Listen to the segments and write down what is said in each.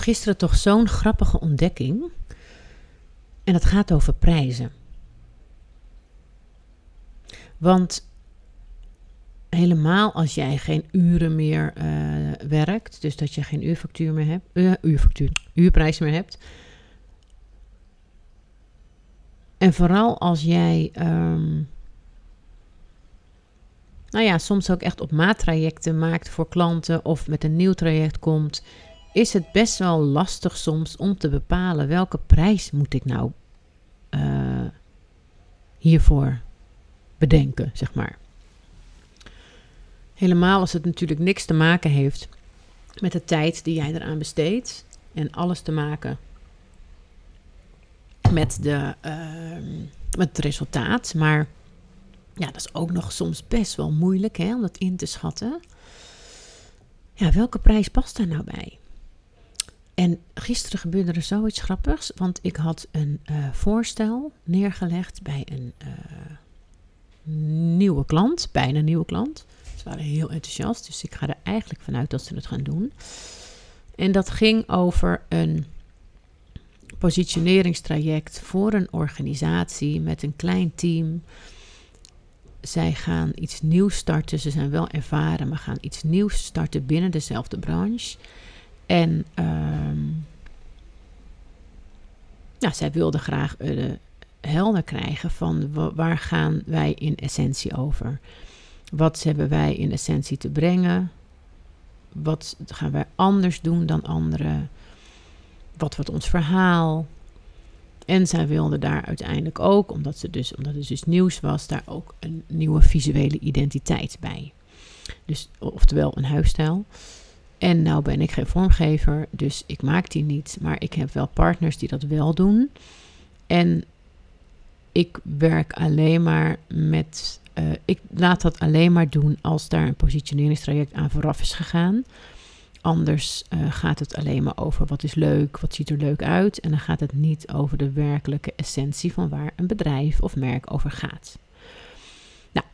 gisteren toch zo'n grappige ontdekking. En dat gaat over prijzen. Want helemaal als jij geen uren meer uh, werkt, dus dat je geen uurfactuur meer hebt, uh, uurfactuur, uurprijs meer hebt. En vooral als jij, um, nou ja, soms ook echt op maattrajecten maakt voor klanten of met een nieuw traject komt, is het best wel lastig soms om te bepalen welke prijs moet ik nou uh, hiervoor bedenken, zeg maar. Helemaal als het natuurlijk niks te maken heeft met de tijd die jij eraan besteedt. En alles te maken met, de, uh, met het resultaat. Maar ja, dat is ook nog soms best wel moeilijk hè, om dat in te schatten. Ja, welke prijs past daar nou bij? En gisteren gebeurde er zoiets grappigs, want ik had een uh, voorstel neergelegd bij een uh, nieuwe klant, bijna nieuwe klant. Ze waren heel enthousiast, dus ik ga er eigenlijk vanuit dat ze het gaan doen. En dat ging over een positioneringstraject voor een organisatie met een klein team. Zij gaan iets nieuws starten. Ze zijn wel ervaren, maar gaan iets nieuws starten binnen dezelfde branche. En um, ja, zij wilden graag uh, helder krijgen van waar gaan wij in essentie over. Wat hebben wij in essentie te brengen? Wat gaan wij anders doen dan anderen? Wat wordt ons verhaal? En zij wilde daar uiteindelijk ook, omdat, ze dus, omdat het dus nieuws was, daar ook een nieuwe visuele identiteit bij. Dus, oftewel een huisstijl. En nou ben ik geen vormgever, dus ik maak die niet. Maar ik heb wel partners die dat wel doen. En ik werk alleen maar met. Uh, ik laat dat alleen maar doen als daar een positioneringstraject aan vooraf is gegaan. Anders uh, gaat het alleen maar over wat is leuk, wat ziet er leuk uit. En dan gaat het niet over de werkelijke essentie van waar een bedrijf of merk over gaat. Nou,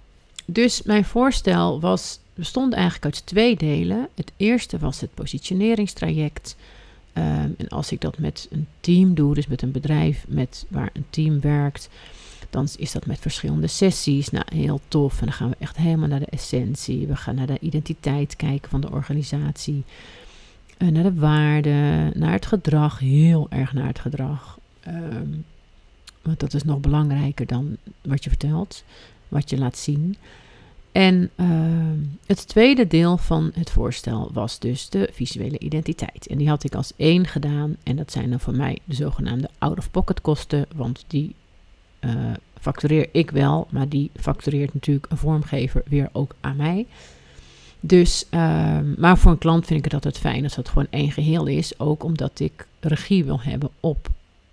dus mijn voorstel was, bestond eigenlijk uit twee delen. Het eerste was het positioneringstraject. Um, en als ik dat met een team doe, dus met een bedrijf met, waar een team werkt, dan is dat met verschillende sessies. Nou, heel tof. En dan gaan we echt helemaal naar de essentie. We gaan naar de identiteit kijken van de organisatie. Uh, naar de waarden, naar het gedrag. Heel erg naar het gedrag. Um, want dat is nog belangrijker dan wat je vertelt, wat je laat zien. En uh, het tweede deel van het voorstel was dus de visuele identiteit. En die had ik als één gedaan. En dat zijn dan voor mij de zogenaamde out-of-pocket kosten. Want die uh, factureer ik wel, maar die factureert natuurlijk een vormgever weer ook aan mij. Dus, uh, maar voor een klant vind ik het altijd fijn als het gewoon één geheel is. Ook omdat ik regie wil hebben op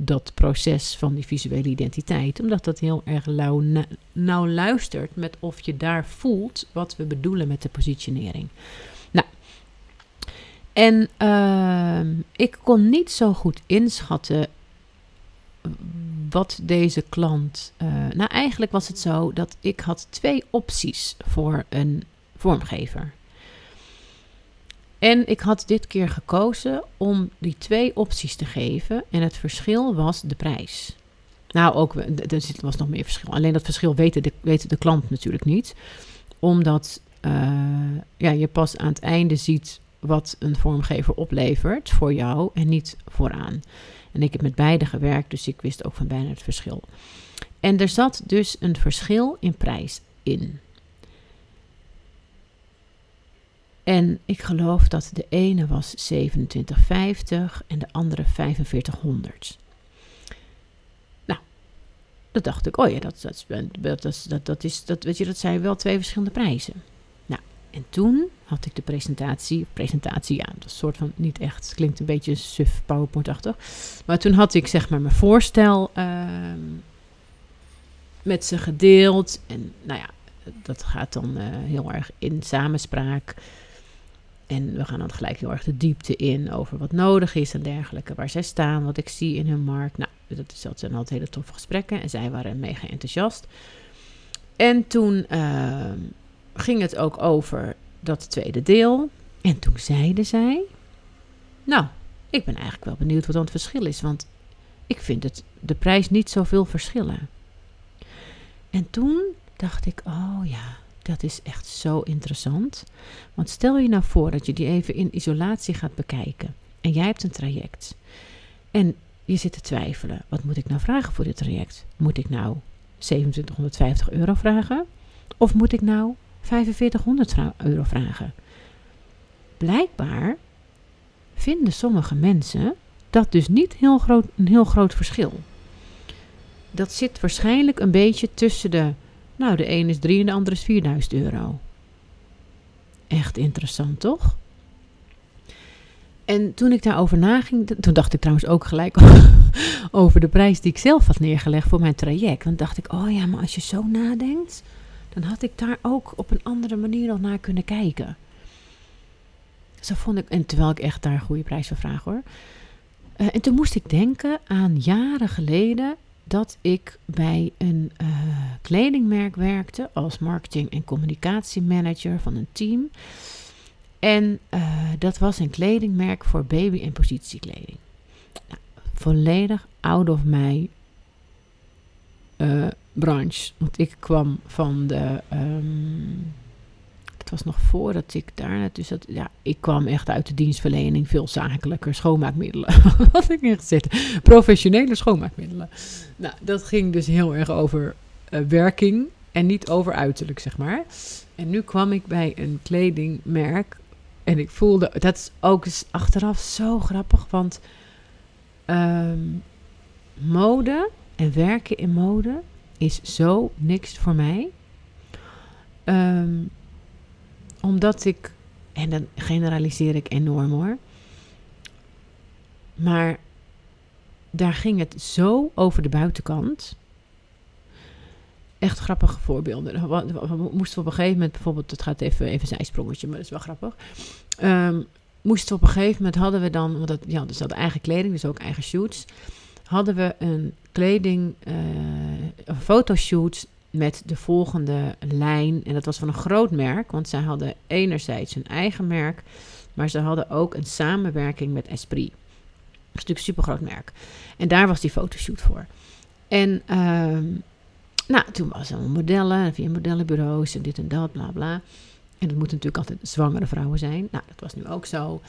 dat proces van die visuele identiteit. Omdat dat heel erg nauw, luistert met of je daar voelt wat we bedoelen met de positionering. Nou, en uh, ik kon niet zo goed inschatten wat deze klant. Uh, nou, eigenlijk was het zo dat ik had twee opties voor een vormgever. En ik had dit keer gekozen om die twee opties te geven. En het verschil was de prijs. Nou, ook, er was nog meer verschil. Alleen dat verschil weten de, weet de klant natuurlijk niet. Omdat uh, ja, je pas aan het einde ziet wat een vormgever oplevert voor jou en niet vooraan. En ik heb met beide gewerkt, dus ik wist ook van bijna het verschil. En er zat dus een verschil in prijs in. En ik geloof dat de ene was 2750 en de andere 4500. Nou, dat dacht ik, oh ja, dat, dat, dat, dat, dat, is, dat, weet je, dat zijn wel twee verschillende prijzen. Nou, en toen had ik de presentatie, presentatie, ja, dat soort van niet echt, het klinkt een beetje suf PowerPoint-achtig. Maar toen had ik zeg maar mijn voorstel uh, met ze gedeeld. En nou ja, dat gaat dan uh, heel erg in samenspraak. En we gaan dan gelijk heel erg de diepte in over wat nodig is en dergelijke. Waar zij staan, wat ik zie in hun markt. Nou, dat, is, zijn altijd hele toffe gesprekken. En zij waren mega enthousiast. En toen uh, ging het ook over dat tweede deel. En toen zeiden zij: Nou, ik ben eigenlijk wel benieuwd wat dan het verschil is. Want ik vind het, de prijs niet zoveel verschillen. En toen dacht ik, oh ja, dat is echt zo interessant. Want stel je nou voor dat je die even in isolatie gaat bekijken. En jij hebt een traject. En je zit te twijfelen. Wat moet ik nou vragen voor dit traject? Moet ik nou 2750 euro vragen? Of moet ik nou 4500 euro vragen? Blijkbaar vinden sommige mensen dat dus niet heel groot, een heel groot verschil. Dat zit waarschijnlijk een beetje tussen de, nou de een is 3 en de andere is 4000 euro. Echt interessant toch? En toen ik daarover naging, toen dacht ik trouwens ook gelijk over de prijs die ik zelf had neergelegd voor mijn traject. Dan dacht ik, oh ja, maar als je zo nadenkt, dan had ik daar ook op een andere manier nog naar kunnen kijken. Zo vond ik, en terwijl ik echt daar een goede prijs voor vraag hoor. Uh, en toen moest ik denken aan jaren geleden dat ik bij een uh, kledingmerk werkte als marketing- en communicatiemanager van een team. En uh, dat was een kledingmerk voor baby- en positiekleding. Nou, volledig out of my uh, branche. Want ik kwam van de. Um, het was nog voordat ik daar. Dus ja, ik kwam echt uit de dienstverlening. Veel zakelijker schoonmaakmiddelen. Had ik ingezet. Professionele schoonmaakmiddelen. Nou, dat ging dus heel erg over werking. En niet over uiterlijk, zeg maar. En nu kwam ik bij een kledingmerk en ik voelde, dat is ook achteraf zo grappig, want um, mode en werken in mode is zo niks voor mij. Um, omdat ik, en dan generaliseer ik enorm hoor, maar daar ging het zo over de buitenkant echt grappige voorbeelden. We moesten op een gegeven moment, bijvoorbeeld, het gaat even, even een zijsprongetje, maar dat is wel grappig. Um, moesten op een gegeven moment hadden we dan, want dat, ja, dus hadden eigen kleding, dus ook eigen shoots. Hadden we een kleding, uh, fotoshoot met de volgende lijn. En dat was van een groot merk, want zij hadden enerzijds hun eigen merk, maar ze hadden ook een samenwerking met Esprit. Dat natuurlijk een super groot merk. En daar was die fotoshoot voor. En um, nou, toen was er modellen, via modellenbureaus en dit en dat, bla bla. En dat moeten natuurlijk altijd zwangere vrouwen zijn. Nou, dat was nu ook zo.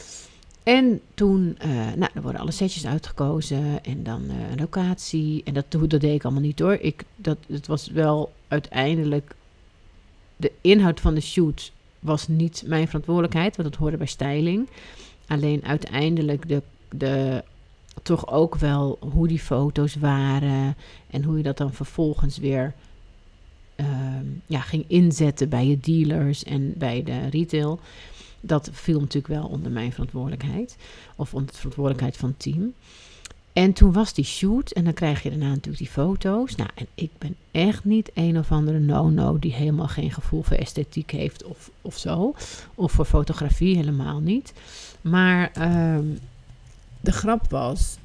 En toen, uh, nou, er worden alle setjes uitgekozen en dan uh, een locatie. En dat, dat deed ik allemaal niet hoor. Ik, dat, het was wel uiteindelijk, de inhoud van de shoot was niet mijn verantwoordelijkheid, want dat hoorde bij styling. Alleen uiteindelijk de, de toch ook wel hoe die foto's waren en hoe je dat dan vervolgens weer uh, ja, ging inzetten bij je dealers en bij de retail. Dat viel natuurlijk wel onder mijn verantwoordelijkheid of onder de verantwoordelijkheid van het team. En toen was die shoot en dan krijg je daarna natuurlijk die foto's. Nou, en ik ben echt niet een of andere no-no die helemaal geen gevoel voor esthetiek heeft of, of zo. Of voor fotografie helemaal niet. Maar um, de grap was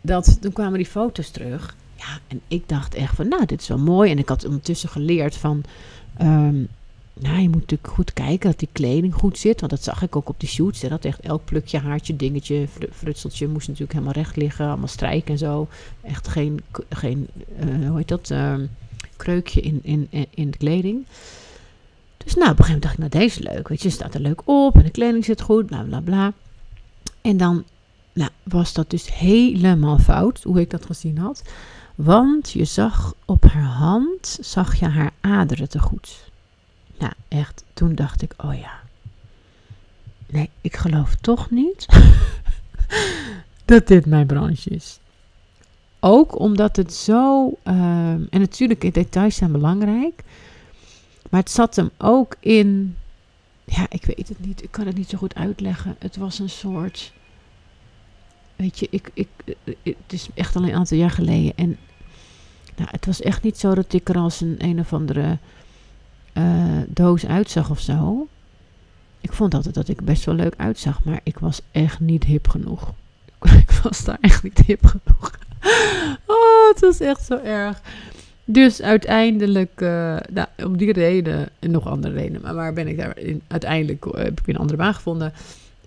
dat toen kwamen die foto's terug. Ja, en ik dacht echt van, nou, dit is wel mooi. En ik had ondertussen geleerd van, um, nou, je moet natuurlijk goed kijken dat die kleding goed zit. Want dat zag ik ook op die shoots. Dat echt elk plukje, haartje, dingetje, frutseltje moest natuurlijk helemaal recht liggen. Allemaal strijken en zo. Echt geen, geen uh, hoe heet dat, uh, kreukje in, in, in de kleding. Dus nou, op een gegeven moment dacht ik, nou, deze is leuk. Weet je, staat er leuk op en de kleding zit goed, bla, bla, bla. En dan nou, was dat dus helemaal fout, hoe ik dat gezien had. Want je zag op haar hand, zag je haar aderen te goed. Nou, echt, toen dacht ik, oh ja. Nee, ik geloof toch niet dat dit mijn branche is. Ook omdat het zo, um, en natuurlijk, details zijn belangrijk. Maar het zat hem ook in, ja, ik weet het niet, ik kan het niet zo goed uitleggen. Het was een soort weet je, ik, ik, het is echt al een aantal jaar geleden. En nou, het was echt niet zo dat ik er als een een of andere uh, doos uitzag of zo. Ik vond altijd dat ik best wel leuk uitzag, maar ik was echt niet hip genoeg. Ik was daar echt niet hip genoeg. Oh, het was echt zo erg. Dus uiteindelijk, uh, nou, om die reden en nog andere redenen, maar waar ben ik daar in, uiteindelijk heb ik een andere baan gevonden.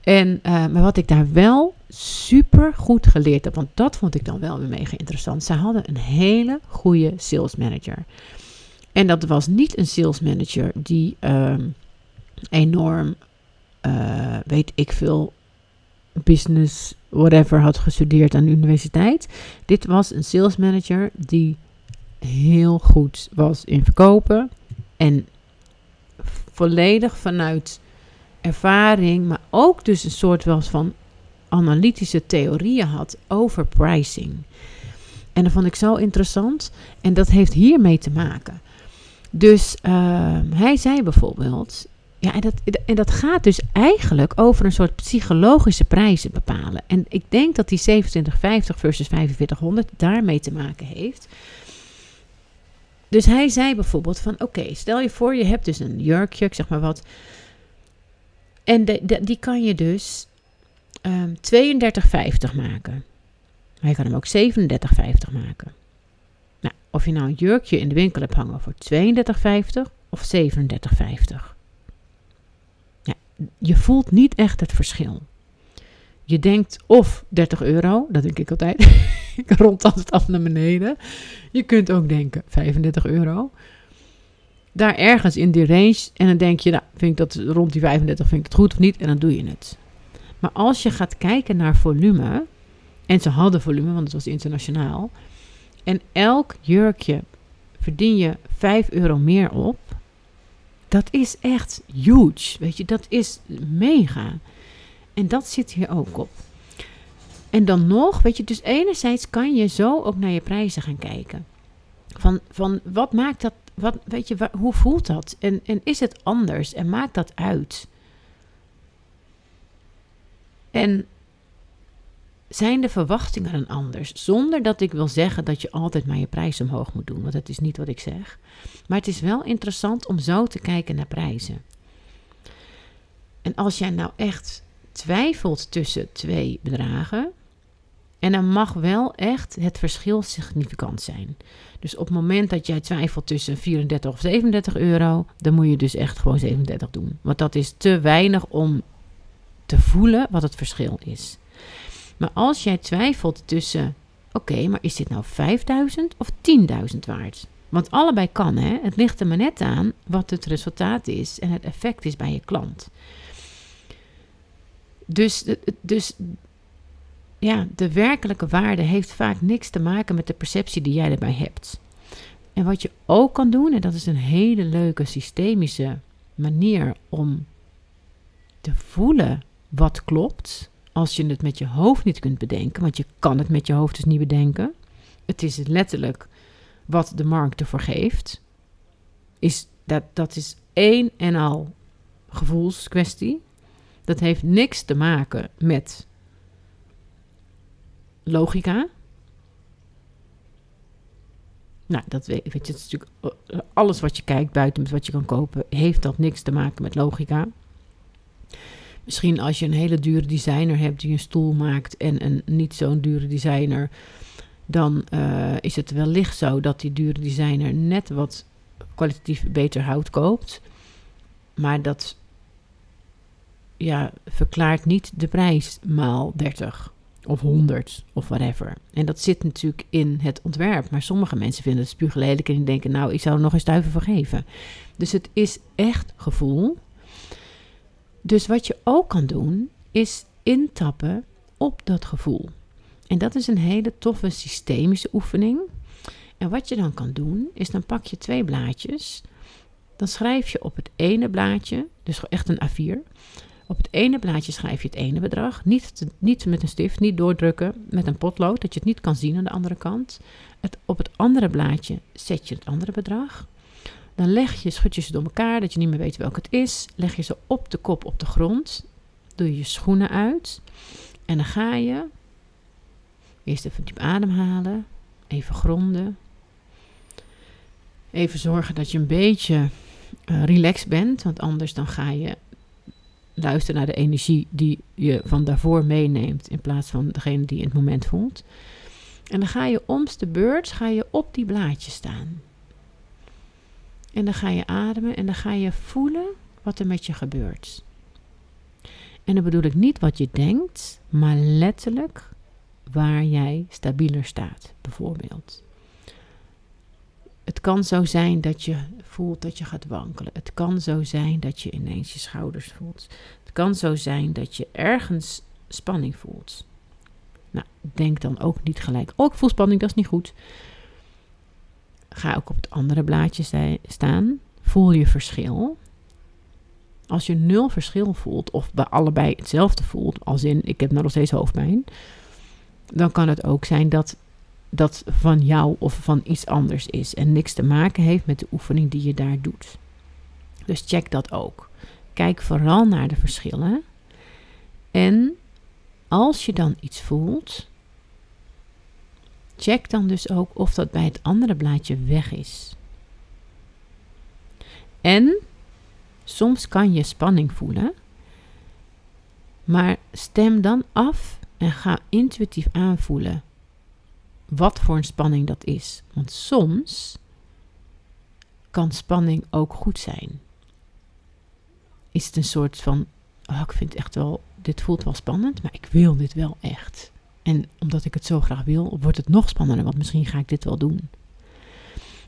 En, uh, maar wat ik daar wel super goed geleerd heb, want dat vond ik dan wel weer mega interessant. Ze hadden een hele goede sales manager. En dat was niet een sales manager die uh, enorm, uh, weet ik veel, business, whatever had gestudeerd aan de universiteit. Dit was een sales manager die heel goed was in verkopen. En volledig vanuit ervaring, maar ook dus een soort wel van analytische theorieën had over pricing. En dat vond ik zo interessant. En dat heeft hiermee te maken. Dus uh, hij zei bijvoorbeeld. Ja, en dat, en dat gaat dus eigenlijk over een soort psychologische prijzen bepalen. En ik denk dat die 2750 versus 4500 daarmee te maken heeft. Dus hij zei bijvoorbeeld van oké, stel je voor je hebt dus een jurkje, ik zeg maar wat. En die kan je dus um, 32,50 maken. Maar je kan hem ook 37,50 maken. Nou, of je nou een jurkje in de winkel hebt hangen voor 32,50 of 37,50. Ja, je voelt niet echt het verschil. Je denkt of 30 euro, dat denk ik altijd. ik rond altijd af naar beneden. Je kunt ook denken 35 euro. Daar ergens in die range. En dan denk je, nou, vind ik dat rond die 35 vind ik het goed of niet. En dan doe je het. Maar als je gaat kijken naar volume. En ze hadden volume, want het was internationaal. En elk jurkje verdien je 5 euro meer op. Dat is echt huge. Weet je, dat is mega. En dat zit hier ook op. En dan nog, weet je, dus enerzijds kan je zo ook naar je prijzen gaan kijken. Van, van wat maakt dat, wat, weet je, hoe voelt dat? En, en is het anders? En maakt dat uit? En zijn de verwachtingen anders? Zonder dat ik wil zeggen dat je altijd maar je prijs omhoog moet doen, want dat is niet wat ik zeg. Maar het is wel interessant om zo te kijken naar prijzen. En als jij nou echt twijfelt tussen twee bedragen, en dan mag wel echt het verschil significant zijn. Dus op het moment dat jij twijfelt tussen 34 of 37 euro, dan moet je dus echt gewoon 37 doen. Want dat is te weinig om te voelen wat het verschil is. Maar als jij twijfelt tussen, oké, maar is dit nou 5000 of 10.000 waard? Want allebei kan, hè? Het ligt er maar net aan wat het resultaat is en het effect is bij je klant. Dus, dus ja, de werkelijke waarde heeft vaak niks te maken met de perceptie die jij erbij hebt. En wat je ook kan doen, en dat is een hele leuke systemische manier om te voelen wat klopt, als je het met je hoofd niet kunt bedenken, want je kan het met je hoofd dus niet bedenken. Het is letterlijk wat de markt ervoor geeft. Is dat, dat is één en al gevoelskwestie. Dat heeft niks te maken met logica. Nou, dat weet, je, natuurlijk eh, alles wat je kijkt buiten wat je kan kopen, heeft dat niks te maken met logica. Misschien als je een hele dure designer hebt die een stoel maakt en een niet zo'n dure designer, dan uh, is het wellicht zo dat die dure designer net wat kwalitatief beter hout koopt. Maar dat ja, verklaart niet de prijs maal 30 of 100 of whatever. En dat zit natuurlijk in het ontwerp. Maar sommige mensen vinden het spuuglelijk en denken, nou, ik zou er nog eens duiven voor geven. Dus het is echt gevoel. Dus wat je ook kan doen, is intappen op dat gevoel. En dat is een hele toffe systemische oefening. En wat je dan kan doen, is dan pak je twee blaadjes. Dan schrijf je op het ene blaadje, dus echt een A4, op het ene blaadje schrijf je het ene bedrag. Niet, niet met een stift, niet doordrukken met een potlood, dat je het niet kan zien aan de andere kant. Het, op het andere blaadje zet je het andere bedrag. Dan leg je, schud je ze door elkaar, dat je niet meer weet welk het is. Leg je ze op de kop op de grond. Doe je je schoenen uit. En dan ga je eerst even diep ademhalen. Even gronden. Even zorgen dat je een beetje uh, relaxed bent. Want anders dan ga je luister naar de energie die je van daarvoor meeneemt, in plaats van degene die je in het moment voelt. En dan ga je omst de beurt ga je op die blaadjes staan. En dan ga je ademen en dan ga je voelen wat er met je gebeurt. En dan bedoel ik niet wat je denkt, maar letterlijk waar jij stabieler staat, bijvoorbeeld. Het kan zo zijn dat je voelt dat je gaat wankelen. Het kan zo zijn dat je ineens je schouders voelt. Het kan zo zijn dat je ergens spanning voelt. Nou, denk dan ook niet gelijk, oh ik voel spanning, dat is niet goed. Ga ook op het andere blaadje staan. Voel je verschil. Als je nul verschil voelt, of bij allebei hetzelfde voelt, als in ik heb nog steeds hoofdpijn, dan kan het ook zijn dat dat van jou of van iets anders is en niks te maken heeft met de oefening die je daar doet. Dus check dat ook. Kijk vooral naar de verschillen. En als je dan iets voelt, check dan dus ook of dat bij het andere blaadje weg is. En soms kan je spanning voelen, maar stem dan af en ga intuïtief aanvoelen wat voor een spanning dat is. Want soms kan spanning ook goed zijn. Is het een soort van, oh, ik vind het echt wel, dit voelt wel spannend, maar ik wil dit wel echt. En omdat ik het zo graag wil, wordt het nog spannender, want misschien ga ik dit wel doen.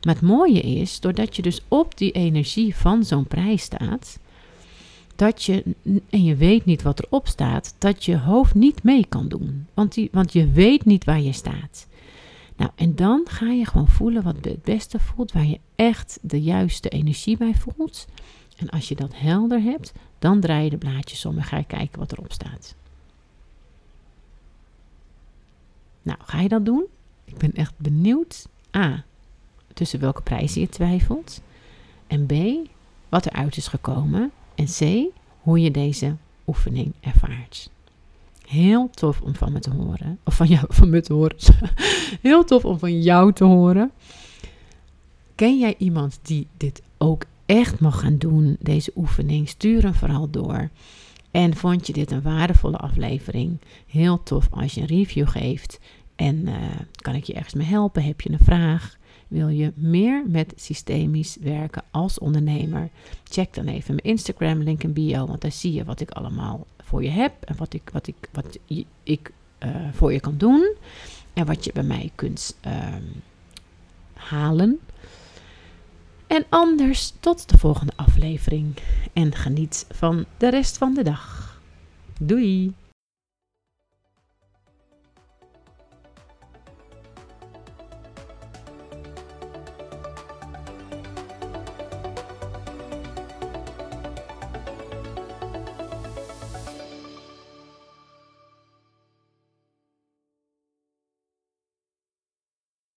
Maar het mooie is, doordat je dus op die energie van zo'n prijs staat, dat je, en je weet niet wat erop staat, dat je hoofd niet mee kan doen. Want, die, want je weet niet waar je staat. Nou, en dan ga je gewoon voelen wat het beste voelt, waar je echt de juiste energie bij voelt. En als je dat helder hebt, dan draai je de blaadjes om en ga je kijken wat erop staat. Nou, ga je dat doen? Ik ben echt benieuwd. A. Tussen welke prijzen je twijfelt. En B. Wat eruit is gekomen. En C. Hoe je deze oefening ervaart. Heel tof om van me te horen. Of van jou, van me te horen. Heel tof om van jou te horen. Ken jij iemand die dit ook echt mag gaan doen, deze oefening? Stuur hem vooral door. En vond je dit een waardevolle aflevering? Heel tof als je een review geeft. En uh, kan ik je ergens mee helpen? Heb je een vraag? Wil je meer met systemisch werken als ondernemer? Check dan even mijn Instagram link in bio, want daar zie je wat ik allemaal voor je heb en wat ik, wat ik, wat ik uh, voor je kan doen en wat je bij mij kunt uh, halen. En anders tot de volgende aflevering en geniet van de rest van de dag. Doei!